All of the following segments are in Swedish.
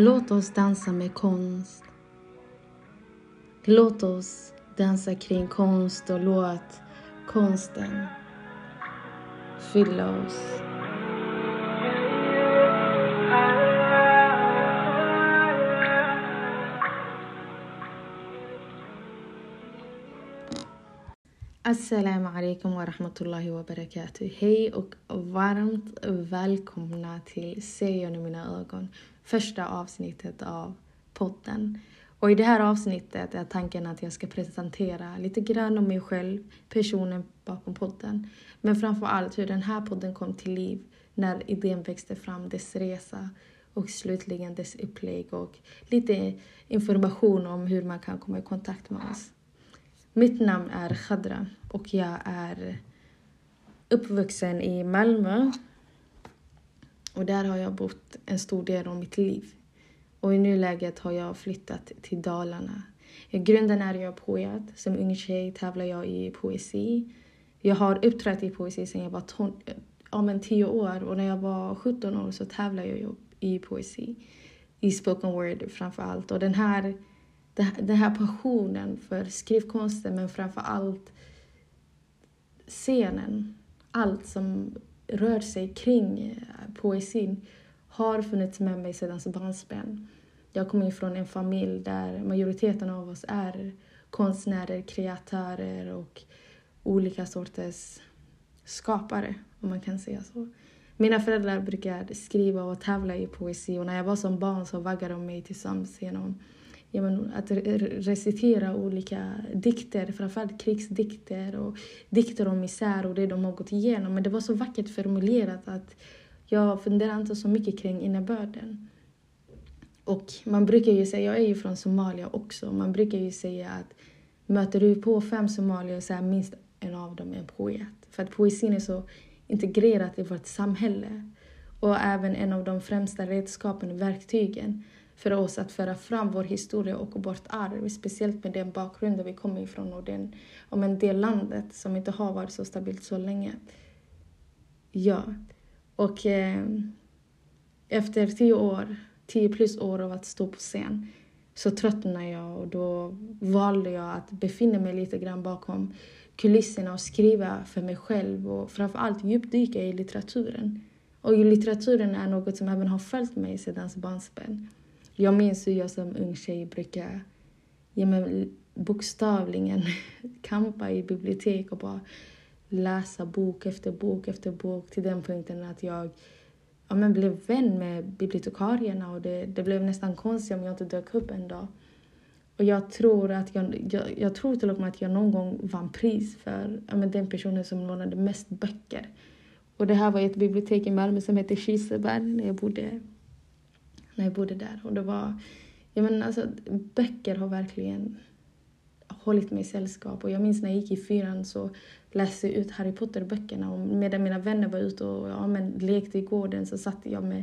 Låt oss dansa med konst. Låt oss dansa kring konst och låt konsten fylla oss. Assalamu alaikum wa rahmatullahi wa barakatuh. Hej och varmt välkomna till Se genom mina ögon, första avsnittet av podden. Och i det här avsnittet är tanken att jag ska presentera lite grann om mig själv, personen bakom podden. Men framför allt hur den här podden kom till liv när idén växte fram, dess resa och slutligen dess upplägg och lite information om hur man kan komma i kontakt med oss. Mitt namn är Khadra och jag är uppvuxen i Malmö. Och där har jag bott en stor del av mitt liv. Och i nuläget har jag flyttat till Dalarna. I grunden är jag poet. Som ung tjej tävlar jag i poesi. Jag har uppträtt i poesi sedan jag var ton, ja, men 10 år och när jag var 17 år så tävlade jag i poesi. I spoken word framför allt. Och den här den här passionen för skrivkonsten men framför allt scenen, allt som rör sig kring eh, poesin har funnits med mig sedan barnsben. Jag kommer från en familj där majoriteten av oss är konstnärer, kreatörer och olika sorters skapare, om man kan säga så. Mina föräldrar brukar skriva och tävla i poesi och när jag var som barn så vaggade de mig tillsammans genom ja, men, att recitera olika dikter, framförallt krigsdikter och dikter om misär och det de har gått igenom. Men det var så vackert formulerat att jag funderar inte så mycket kring innebörden. Och man brukar ju säga, jag är ju från Somalia också, man brukar ju säga att möter du på fem somalier så är minst en av dem en poet. För att poesin är så integrerat i vårt samhälle. Och även en av de främsta redskapen, och verktygen, för oss att föra fram vår historia och vårt arv, speciellt med den bakgrunden vi kommer ifrån och den, och med det landet som inte har varit så stabilt så länge. Ja, och eh, efter tio år, tio plus år av att stå på scen så tröttnade jag och då valde jag att befinna mig lite grann bakom kulisserna och skriva för mig själv och framförallt djupdyka i litteraturen. Och litteraturen är något som även har följt mig sedan barnsben. Jag minns hur jag som ung tjej brukade ja, men, bokstavligen kampa i bibliotek och bara läsa bok efter bok efter bok till den punkten att jag ja, men blev vän med bibliotekarierna och det, det blev nästan konstigt om jag inte dök upp en dag. Och jag tror, att jag, jag, jag tror till och med att jag någon gång vann pris för ja, men den personen som lånade mest böcker. Och det här var ett bibliotek i Malmö som hette Kiseberg när jag bodde när jag bodde där. Och det var, jag menar, alltså, böcker har verkligen hållit mig i sällskap. Och jag minns när jag gick i fyran så läste jag ut Harry Potter-böckerna och medan mina vänner var ute och ja, men, lekte i gården så satt jag med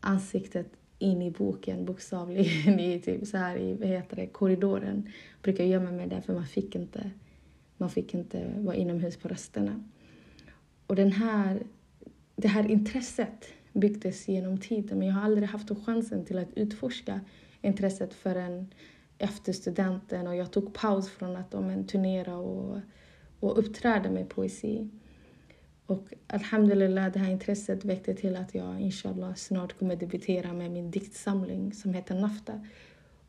ansiktet in i boken bokstavligen i typ så här i vad heter det, korridoren. Brukar gömma mig där för man fick inte, man fick inte vara inomhus på rösterna. Och den här, det här intresset byggdes genom tiden. Men jag har aldrig haft chansen till att utforska intresset förrän efter studenten och jag tog paus från att men, turnera och, och uppträda med poesi. Och alhamdulillah, det här intresset väckte till att jag inshallah snart kommer debutera med min diktsamling som heter Nafta.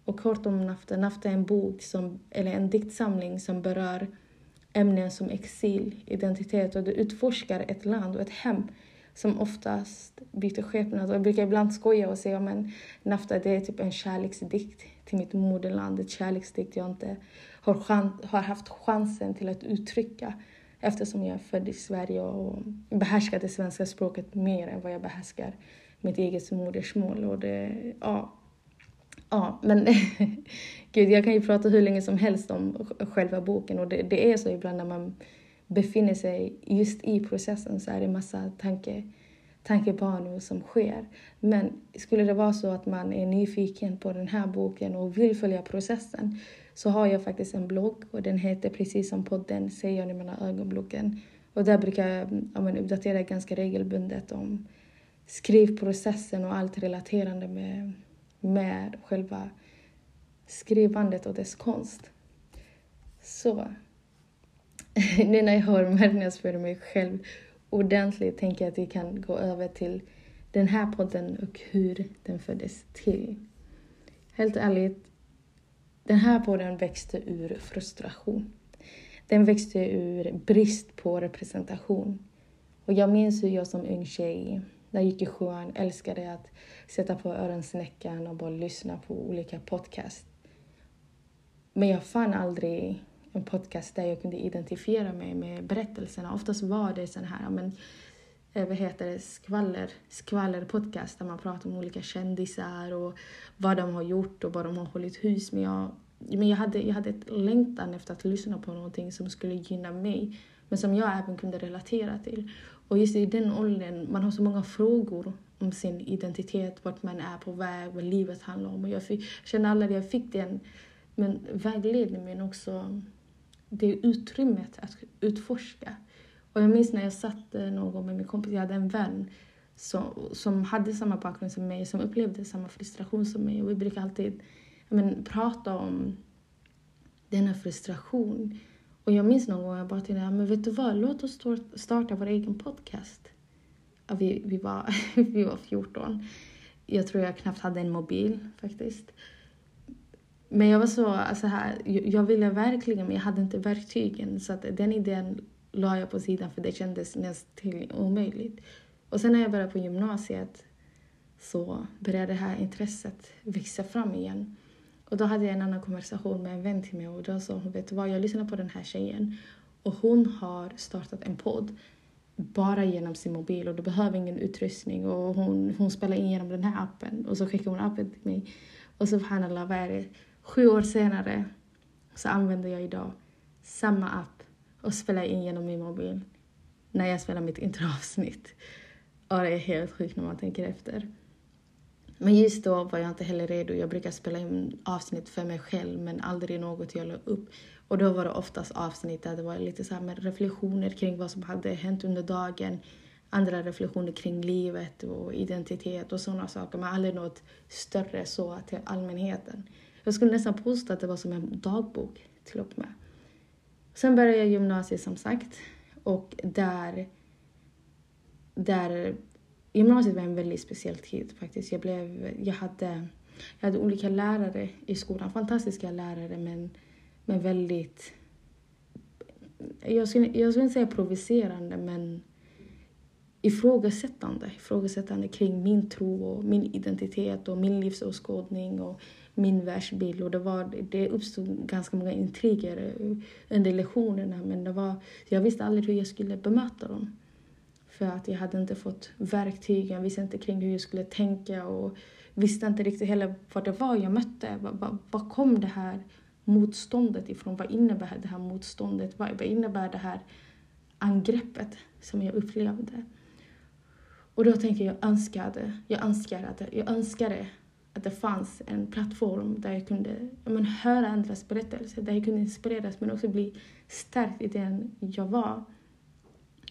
Och kort om Nafta, Nafta är en bok, som, eller en diktsamling som berör ämnen som exil, identitet och det utforskar ett land och ett hem som oftast byter skepnad. Jag brukar ibland skoja och säga men Nafta det är typ en kärleksdikt till mitt moderland. Ett kärleksdikt jag inte har, chans, har haft chansen till att uttrycka eftersom jag är född i Sverige och behärskar det svenska språket mer än vad jag behärskar mitt eget modersmål. Och det, ja, ja, men gud, jag kan ju prata hur länge som helst om själva boken och det, det är så ibland när man befinner sig just i processen så är det massa tanke, tankebanor som sker. Men skulle det vara så att man är nyfiken på den här boken och vill följa processen så har jag faktiskt en blogg och den heter precis som podden Säger jag nu mina ögonblicken. Och där brukar jag ja, uppdatera ganska regelbundet om skrivprocessen och allt relaterande med med själva skrivandet och dess konst. Så nu när jag har marknadsfört mig själv ordentligt tänker jag att vi kan gå över till den här podden och hur den föddes till. Helt ärligt, den här podden växte ur frustration. Den växte ur brist på representation. Och jag minns hur jag som ung tjej, när jag gick i sjuan, älskade att sätta på öronsnäckan och bara lyssna på olika podcast. Men jag fann aldrig en podcast där jag kunde identifiera mig med berättelserna. Oftast var det sån här, men, eh, vad heter det, skvaller, skvallerpodcast där man pratar om olika kändisar och vad de har gjort och vad de har hållit hus med. Jag, men jag hade, jag hade ett längtan efter att lyssna på någonting som skulle gynna mig, men som jag även kunde relatera till. Och just i den åldern, man har så många frågor om sin identitet, vart man är på väg, vad livet handlar om. Och jag, fick, jag kände aldrig att jag fick den men vägledning, men också det utrymmet att utforska. Och jag minns när jag satt eh, någon gång med min kompis, jag hade en vän som, som hade samma bakgrund som mig, som upplevde samma frustration som mig. Och vi brukar alltid men, prata om denna frustration. Och jag minns någon gång jag bara tänkte, men vet du vad, låt oss starta vår egen podcast. Vi, vi, var, vi var 14. Jag tror jag knappt hade en mobil faktiskt. Men jag var så, alltså här, jag ville verkligen men jag hade inte verktygen så att den idén la jag på sidan för det kändes nästan omöjligt. Och sen när jag började på gymnasiet så började det här intresset växa fram igen. Och då hade jag en annan konversation med en vän till mig och då sa hon, vet du vad, jag lyssnar på den här tjejen och hon har startat en podd bara genom sin mobil och du behöver ingen utrustning och hon, hon spelar in genom den här appen och så skickar hon appen till mig. Och så subhanallah, vad är det? Sju år senare så använder jag idag samma app och spelar in genom min mobil när jag spelar mitt introavsnitt. Och det är helt sjukt när man tänker efter. Men just då var jag inte heller redo. Jag brukar spela in avsnitt för mig själv men aldrig något jag la upp. Och då var det oftast avsnitt där det var lite så med reflektioner kring vad som hade hänt under dagen. Andra reflektioner kring livet och identitet och sådana saker. Men aldrig något större så till allmänheten. Jag skulle nästan påstå att det var som en dagbok till och med. Sen började jag gymnasiet som sagt och där, där gymnasiet var en väldigt speciell tid faktiskt. Jag, blev, jag, hade, jag hade olika lärare i skolan, fantastiska lärare men, men väldigt, jag skulle, jag skulle inte säga provocerande men ifrågasättande, ifrågasättande kring min tro och min identitet och min livsåskådning och min världsbild och det, var, det uppstod ganska många intriger under lektionerna men det var, jag visste aldrig hur jag skulle bemöta dem. För att jag hade inte fått verktyg, jag visste inte kring hur jag skulle tänka och visste inte riktigt heller vad det var jag mötte. Vad, kom det här motståndet ifrån? Vad innebär det här motståndet? Vad, vad innebär det här angreppet som jag upplevde? Och då tänker jag, jag önskade, jag önskade, att, jag önskade att det fanns en plattform där jag kunde men, höra andras berättelser, där jag kunde inspireras men också bli stärkt i den jag var.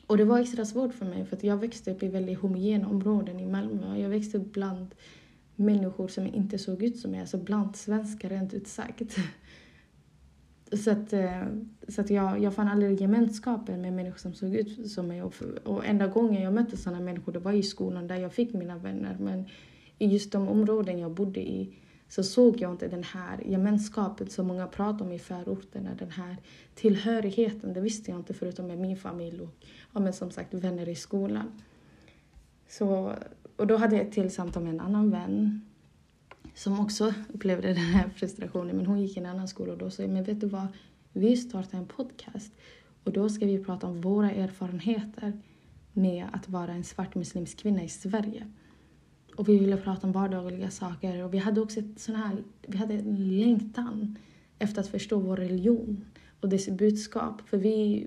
Och det var extra svårt för mig för att jag växte upp i väldigt homogena områden i Malmö. Jag växte upp bland människor som inte såg ut som mig, alltså bland svenskar rent ut sagt. Så att, eh, så att jag, jag fann aldrig gemenskapen med människor som såg ut som mig. Och, och enda gången jag mötte sådana människor det var i skolan där jag fick mina vänner. Men i just de områden jag bodde i så såg jag inte den här gemenskapen som många pratar om i förorterna. Den här tillhörigheten, det visste jag inte förutom med min familj och ja, men som sagt vänner i skolan. Så, och då hade jag ett till samtal med en annan vän som också upplevde den här frustrationen, men hon gick i en annan skola och då sa jag, men vet du vad, vi startar en podcast och då ska vi prata om våra erfarenheter med att vara en svart muslimsk kvinna i Sverige. Och vi ville prata om vardagliga saker och vi hade också ett sån här, vi hade en längtan efter att förstå vår religion och dess budskap. För vi,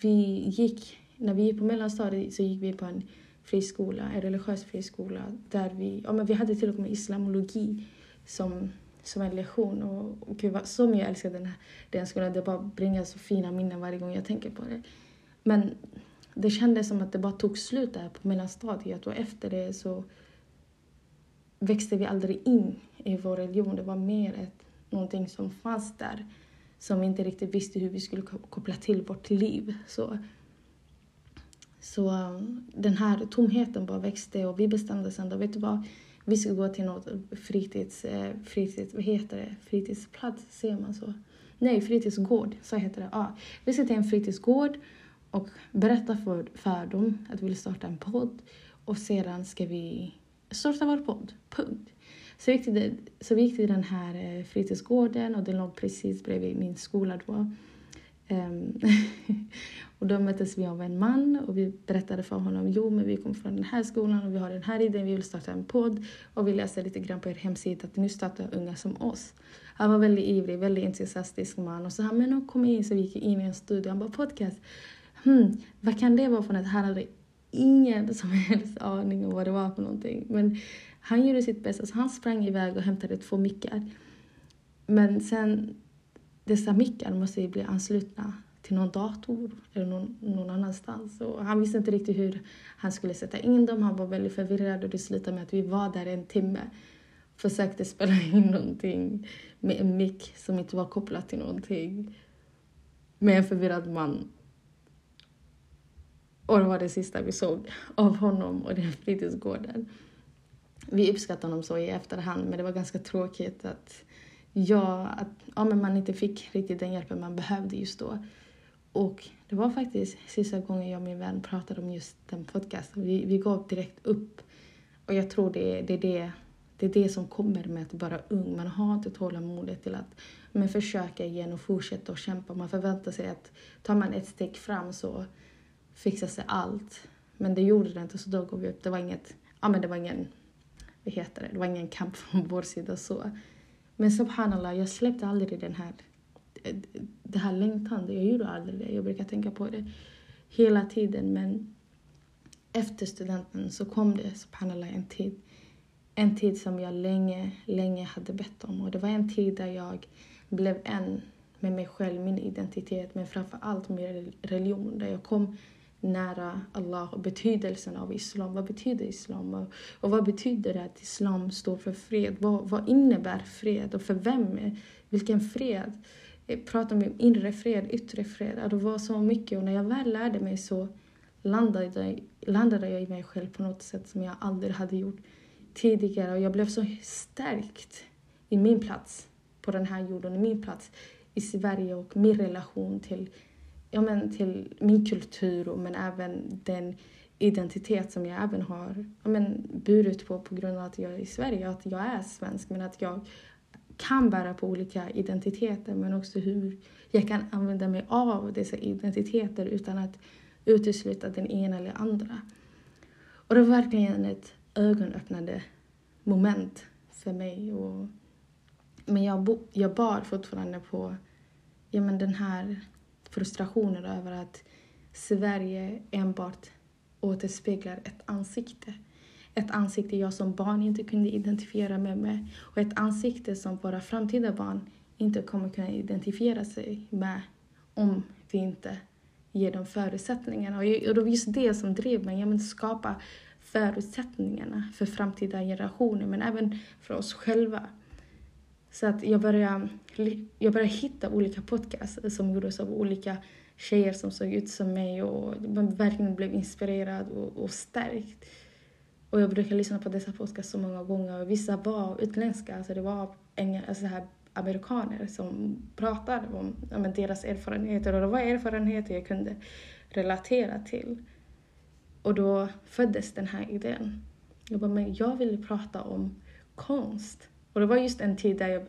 vi gick, när vi gick på mellanstadiet så gick vi på en friskola, en religiös friskola där vi, ja men vi hade till och med islamologi som, som en lektion och, och gud vad, som jag älskar den, här, den skolan. Det bara bringar så fina minnen varje gång jag tänker på det. Men det kändes som att det bara tog slut där på mellanstadiet och efter det så växte vi aldrig in i vår religion. Det var mer ett, någonting som fanns där som vi inte riktigt visste hur vi skulle koppla till vårt liv. Så, så um, den här tomheten bara växte och vi bestämde sen då, vet du vad? Vi ska gå till något fritids, eh, fritids, vad heter det, fritidsplats, ser man så? Nej, fritidsgård, så heter det. Ja. Vi ska till en fritidsgård och berätta för, för dem att vi vill starta en podd och sedan ska vi starta vår podd, punkt. Så vi gick till, så vi gick till den här eh, fritidsgården och den låg precis bredvid min skola då. Ehm, och då möttes vi av en man och vi berättade för honom, jo men vi kommer från den här skolan och vi har den här idén, vi vill starta en podd och vi läste lite grann på er hemsida att nu startar unga som oss. Han var väldigt ivrig, väldigt entusiastisk man och så han, men kom in så vi gick in i en studio, han bara podcast, hmm, vad kan det vara för något? Han hade ingen som helst aning om vad det var för någonting. Men han gjorde sitt bästa, så han sprang iväg och hämtade två mickar. Men sen, dessa mickar måste ju bli anslutna till någon dator eller någon, någon annanstans. Och han visste inte riktigt hur han skulle sätta in dem. Han var väldigt förvirrad och det slutade med att vi var där en timme. Försökte spela in någonting med en mick som inte var kopplad till någonting. Med en förvirrad man. Och det var det sista vi såg av honom och den fritidsgården vi uppskattar honom så i efterhand, men det var ganska tråkigt att, ja, att ja, men man inte fick riktigt den hjälpen man behövde just då. Och det var faktiskt sista gången jag och min vän pratade om just den podcasten. Vi, vi gav direkt upp. Och jag tror det, det, är det, det är det som kommer med att vara ung. Man har inte tålamodet till att men försöka igen och fortsätta och kämpa. Man förväntar sig att tar man ett steg fram så fixar sig allt. Men det gjorde det inte, så då gav vi upp. Det var inget, ja men det var ingen vad heter det, det var ingen kamp från vår sida så. Men subhanallah, jag släppte aldrig den här, det här längtan. Jag gjorde aldrig det. Jag brukar tänka på det hela tiden. Men efter studenten så kom det subhanallah en tid. En tid som jag länge, länge hade bett om. Och det var en tid där jag blev en med mig själv, min identitet, men framför allt min religion. Där jag kom nära Allah och betydelsen av islam. Vad betyder islam? Och, och vad betyder det att islam står för fred? Vad, vad innebär fred och för vem? Vilken fred? Pratar om inre fred, yttre fred? Det var så mycket och när jag väl lärde mig så landade, landade jag i mig själv på något sätt som jag aldrig hade gjort tidigare och jag blev så stärkt i min plats på den här jorden, i min plats i Sverige och min relation till ja, men till min kultur men även den identitet som jag även har ja, men burit på på grund av att jag är i Sverige, att jag är svensk men att jag kan bära på olika identiteter men också hur jag kan använda mig av dessa identiteter utan att utesluta den ena eller andra. Och det var verkligen ett ögonöppnande moment för mig. Och, men jag, bo, jag bar fortfarande på ja, men den här frustrationer över att Sverige enbart återspeglar ett ansikte. Ett ansikte jag som barn inte kunde identifiera mig med och ett ansikte som våra framtida barn inte kommer kunna identifiera sig med om vi inte ger dem förutsättningarna. Och det var just det som drev mig, att skapa förutsättningarna för framtida generationer men även för oss själva. Så att jag började, jag började hitta olika podcasts som gjordes av olika tjejer som såg ut som mig och man verkligen blev inspirerad och, och stärkt. Och jag brukar lyssna på dessa podcasts så många gånger. Vissa var utländska, alltså det var engel, alltså här amerikaner som pratade om ja, deras erfarenheter och det var erfarenheter jag kunde relatera till. Och då föddes den här idén. Jag bara, men jag vill prata om konst. Och det var just en tid där jag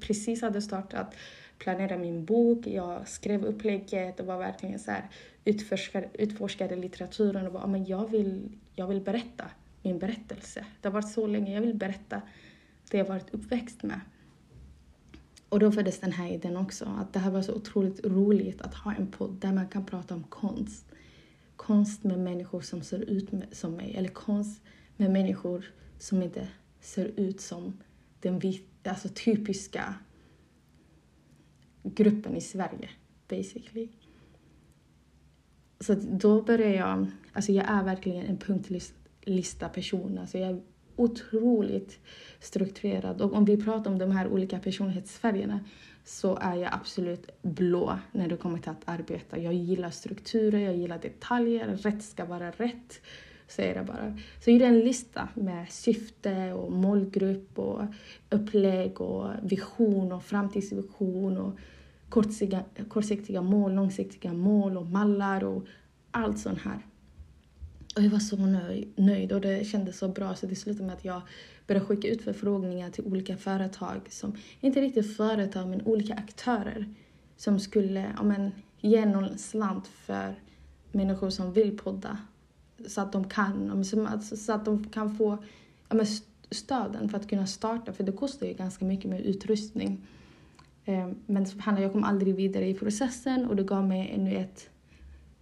precis hade startat planera min bok, jag skrev upplägget och var verkligen så här, utforskade, utforskade litteraturen och bara, men jag vill, jag vill berätta min berättelse. Det har varit så länge, jag vill berätta det jag varit uppväxt med. Och då föddes den här idén också, att det här var så otroligt roligt att ha en podd där man kan prata om konst. Konst med människor som ser ut som mig, eller konst med människor som inte ser ut som den vita, alltså typiska gruppen i Sverige, basically. Så då började jag, alltså jag är verkligen en punktlista person. Alltså jag otroligt strukturerad. Och om vi pratar om de här olika personlighetsfärgerna så är jag absolut blå när det kommer till att arbeta. Jag gillar strukturer, jag gillar detaljer, rätt ska vara rätt. Så är det bara. Så jag gjorde en lista med syfte och målgrupp och upplägg och vision och framtidsvision och kortsiktiga, kortsiktiga mål, långsiktiga mål och mallar och allt sånt här. Och jag var så nöjd och det kändes så bra så det slutade med att jag började skicka ut förfrågningar till olika företag som, inte riktigt företag men olika aktörer som skulle ja, men, ge någon slant för människor som vill podda så att de kan, så att de kan få ja, men, stöden för att kunna starta för det kostar ju ganska mycket med utrustning. Ehm, men men jag kom aldrig vidare i processen och det gav mig ännu ett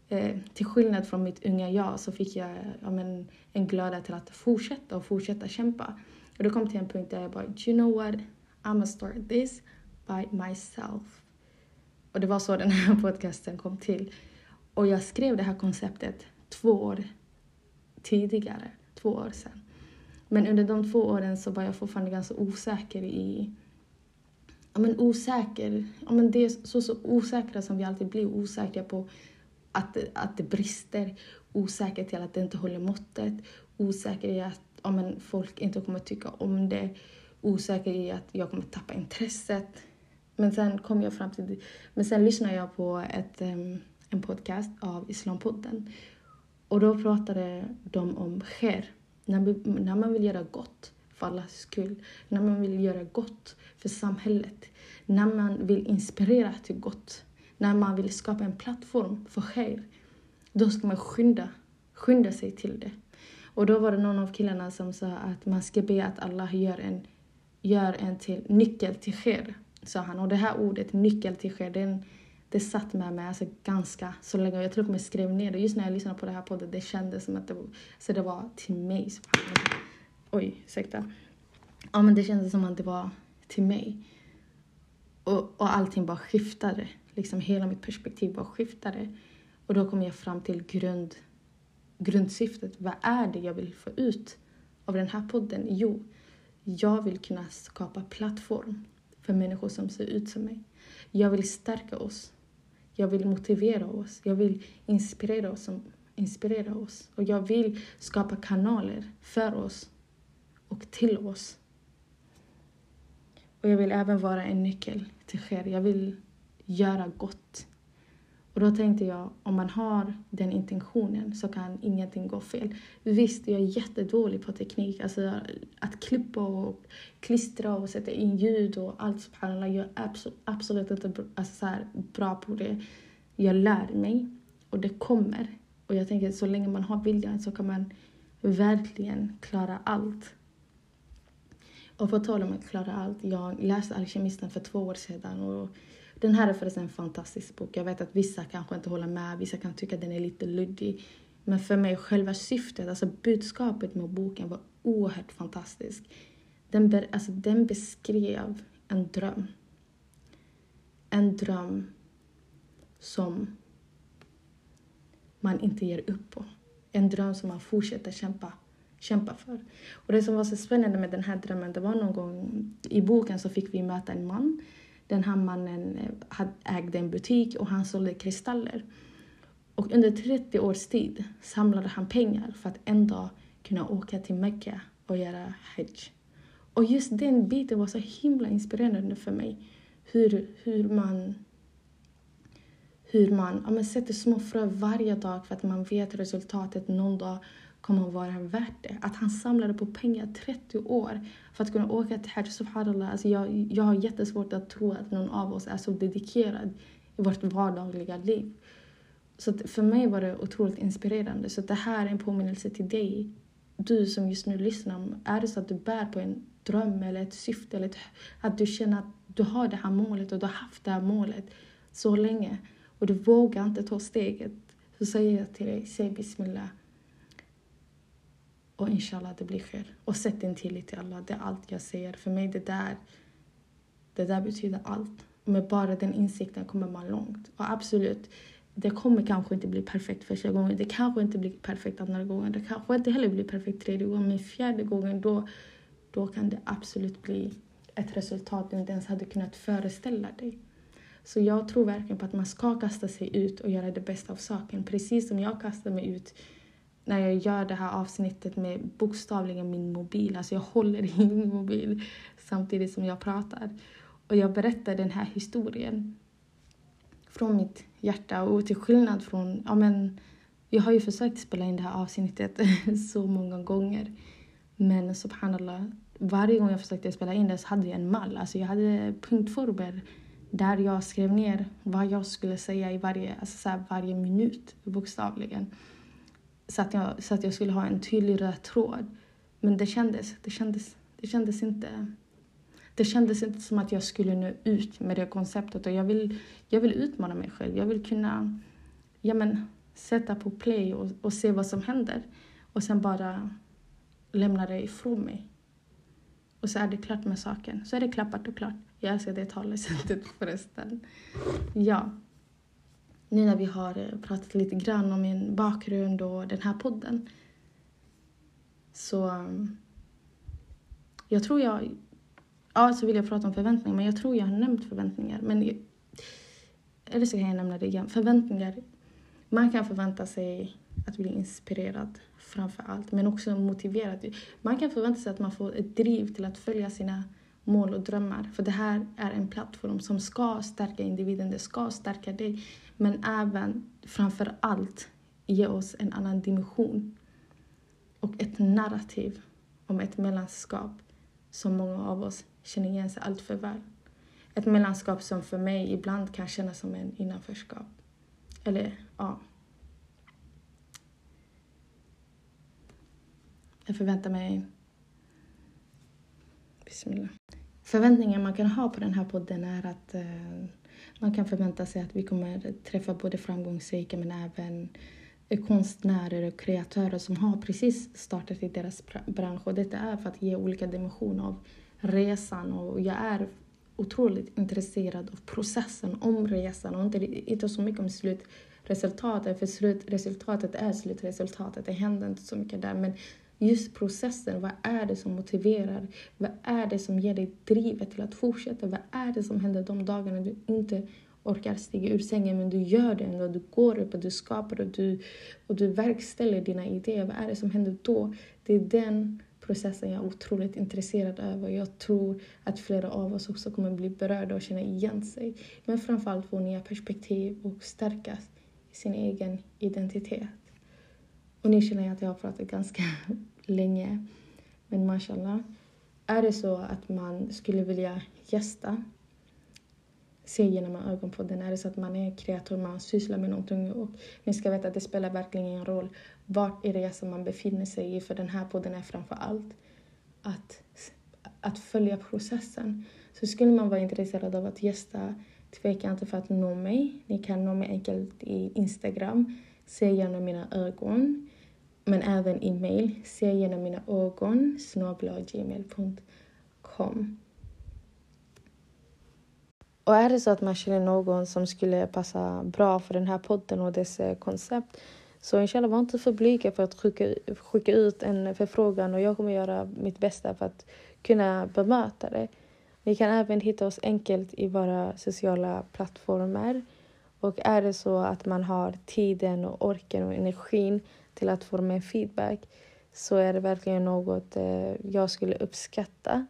eh, till skillnad från mitt unga jag så fick jag ja, men, en glöda till att fortsätta och fortsätta kämpa. Och det kom till en punkt där jag bara, you know what, I'm gonna start this by myself. Och det var så den här podcasten kom till. Och jag skrev det här konceptet två år tidigare, två år sedan. Men under de två åren så var jag fortfarande ganska osäker i ja, men osäker, ja, men det är så, så osäkra som vi alltid blir osäkra på att, att det brister, osäker till att det inte håller måttet, osäker i att ja, men folk inte kommer tycka om det, osäker i att jag kommer tappa intresset. Men sen kom jag fram till, men sen lyssnade jag på ett, um, en podcast av Islampodden och då pratade de om khair, när, när man vill göra gott för allas skull, när man vill göra gott för samhället, när man vill inspirera till gott. När man vill skapa en plattform för khair, då ska man skynda, skynda sig till det. Och då var det någon av killarna som sa att man ska be att Allah gör en, gör en till nyckel till khair, sa han. Och det här ordet, nyckel till khair, den, det satt med mig alltså ganska så länge. Jag tror att jag skrev ner det. Just när jag lyssnade på det här podden, det kändes som att det, så alltså, det var till mig. Oj, ursäkta. Ja, men det kändes som att det var till mig. Och, och allting bara skiftade liksom hela mitt perspektiv bara skiftade. Och då kom jag fram till grund, grundsyftet. Vad är det jag vill få ut av den här podden? Jo, jag vill kunna skapa plattform för människor som ser ut som mig. Jag vill stärka oss. Jag vill motivera oss. Jag vill inspirera oss. Inspirera oss. Och jag vill skapa kanaler för oss och till oss. Och jag vill även vara en nyckel till er. Jag vill göra gott. Och då tänkte jag, om man har den intentionen så kan ingenting gå fel. Visst, jag är jättedålig på teknik. Alltså att klippa och klistra och sätta in ljud och allt subhanallah. Jag är absolut inte alltså, bra på det. Jag lär mig och det kommer. Och jag tänker så länge man har viljan så kan man verkligen klara allt. Och på tal om att klara allt, jag läste Alkemisten för två år sedan och den här är förresten en fantastisk bok. Jag vet att vissa kanske inte håller med, vissa kan tycka att den är lite luddig. Men för mig, själva syftet, alltså budskapet med boken var oerhört fantastisk. Den, alltså, den beskrev en dröm. En dröm som man inte ger upp på. En dröm som man fortsätter kämpa, kämpa för. Och det som var så spännande med den här drömmen, det var någon gång i boken så fick vi möta en man den här mannen eh, ägde en butik och han sålde kristaller. Och under 30 års tid samlade han pengar för att en dag kunna åka till Mecka och göra hajj. Och just den biten var så himla inspirerande för mig. Hur, hur man, hur man ja, man sätter små frö varje dag för att man vet resultatet någon dag kommer att vara värt det. Att han samlade på pengar 30 år för att kunna åka till Hajj. Subhanallah, alltså jag, jag har jättesvårt att tro att någon av oss är så dedikerad i vårt vardagliga liv. Så för mig var det otroligt inspirerande. Så det här är en påminnelse till dig, du som just nu lyssnar. Är det så att du bär på en dröm eller ett syfte, eller ett, att du känner att du har det här målet och du har haft det här målet så länge och du vågar inte ta steget, så säger jag till dig, säg bismillah och inshallah det blir sker. Och sätt din tillit till Allah. Det är allt jag säger. För mig det där, det där betyder allt. Med bara den insikten kommer man långt. Och absolut, det kommer kanske inte bli perfekt första gången. Det kanske inte blir perfekt andra gången. Det kanske inte heller blir perfekt tredje gången. Men fjärde gången då, då kan det absolut bli ett resultat du inte ens hade kunnat föreställa dig. Så jag tror verkligen på att man ska kasta sig ut och göra det bästa av saken. Precis som jag kastar mig ut när jag gör det här avsnittet med bokstavligen min mobil. Alltså jag håller i min mobil samtidigt som jag pratar. Och jag berättar den här historien från mitt hjärta och till skillnad från, ja men, jag har ju försökt spela in det här avsnittet så många gånger. Men subhanallah, varje gång jag försökte spela in det så hade jag en mall. Alltså jag hade punktformer där jag skrev ner vad jag skulle säga i varje, alltså så varje minut, bokstavligen. Så att, jag, så att jag skulle ha en tydlig röd tråd. Men det kändes, det kändes, det kändes inte det kändes inte som att jag skulle nå ut med det konceptet och jag vill, jag vill utmana mig själv. Jag vill kunna ja, men, sätta på play och, och se vad som händer och sen bara lämna det ifrån mig. Och så är det klart med saken. Så är det klappat och klart. Jag älskar det talesättet förresten. Ja. Nu när vi har eh, pratat lite grann om min bakgrund och den här podden. Så eh, jag tror jag Ja, så vill jag prata om förväntningar, men jag tror jag har nämnt förväntningar. Men, eh, eller så kan jag nämna det igen. Förväntningar. Man kan förvänta sig att bli inspirerad framför allt, men också motiverad. Man kan förvänta sig att man får ett driv till att följa sina mål och drömmar. För det här är en plattform som ska stärka individen, det ska stärka dig. Men även, framför allt, ge oss en annan dimension och ett narrativ om ett mellanskap som många av oss känner igen sig allt för väl. Ett mellanskap som för mig ibland kan kännas som en innanförskap. Eller, ja. Jag förväntar mig... Bismillah. Förväntningar man kan ha på den här podden är att eh, man kan förvänta sig att vi kommer träffa både framgångsrika men även konstnärer och kreatörer som har precis startat i deras bransch. Och detta är för att ge olika dimensioner av resan och jag är otroligt intresserad av processen om resan och inte, inte så mycket om slutresultatet, för slutresultatet är slutresultatet, det händer inte så mycket där. Men just processen, vad är det som motiverar? Vad är det som ger dig drivet till att fortsätta? Vad är det som händer de dagarna du inte orkar stiga ur sängen men du gör det ändå. Du går upp och du skapar och du, och du verkställer dina idéer. Vad är det som händer då? Det är den processen jag är otroligt intresserad över. Jag tror att flera av oss också kommer bli berörda och känna igen sig. Men framförallt få nya perspektiv och stärkas i sin egen identitet. Och nu känner jag att jag har pratat ganska länge. Men mashallah. Är det så att man skulle vilja gästa se genom ögonpodden. Är det så att man är kreatör, man sysslar med någonting och ni ska veta att det spelar verkligen ingen roll vart i resan man befinner sig i för den här podden är framför allt att, att följa processen. Så skulle man vara intresserad av att gästa, tveka inte för att nå mig. Ni kan nå mig enkelt i Instagram, se genom mina ögon, men även e-mail, se genom mina ögon, Och är det så att man känner någon som skulle passa bra för den här podden och dess eh, koncept så inshallah var inte för blyga för att skicka, skicka ut en förfrågan och jag kommer göra mitt bästa för att kunna bemöta det. Ni kan även hitta oss enkelt i våra sociala plattformar. Och är det så att man har tiden och orken och energin till att få mer feedback så är det verkligen något eh, jag skulle uppskatta.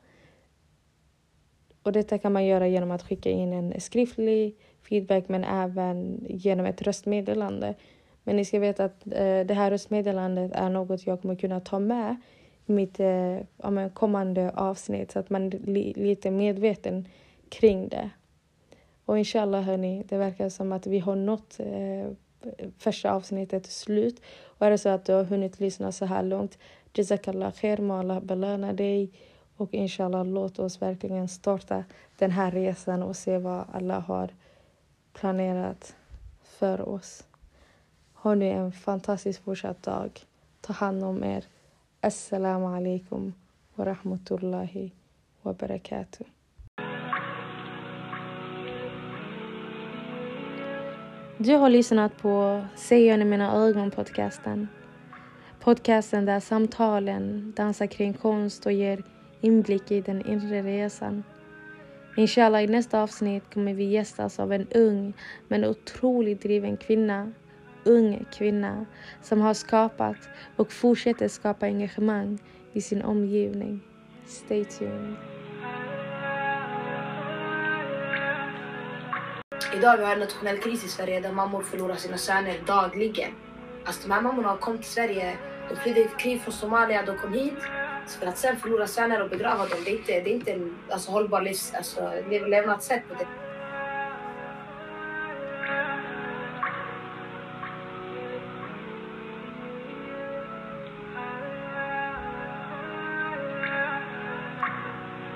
Och detta kan man göra genom att skicka in en skriftlig feedback men även genom ett röstmeddelande. Men ni ska veta att eh, det här röstmeddelandet är något jag kommer kunna ta med i mitt eh, kommande avsnitt så att man är lite medveten kring det. Och inshallah hörni, det verkar som att vi har nått eh, första avsnittet slut. Och är det så att du har hunnit lyssna så här långt, Jazakallah khair, må Allah belöna dig. Och inshallah, låt oss verkligen starta den här resan och se vad Allah har planerat för oss. Ha nu en fantastisk fortsatt dag. Ta hand om er. Assalamu alaikum wa rahmatullahi wa barakatuh. Du har lyssnat på Se i mina ögon-podcasten. Podcasten där samtalen dansar kring konst och ger inblick i den inre resan. Inshallah, i nästa avsnitt kommer vi gästas av en ung men otroligt driven kvinna. Ung kvinna som har skapat och fortsätter skapa engagemang i sin omgivning. Stay tuned. Idag vi har en nationell kris i Sverige där mammor förlorar sina söner dagligen. Alltså de här mammorna kom till Sverige, de flydde ett krig från Somalia, de kom hit. För att sen förlora söner och begrava dem, det är inte, det är inte en alltså, hållbar livs, alltså, levnadssätt.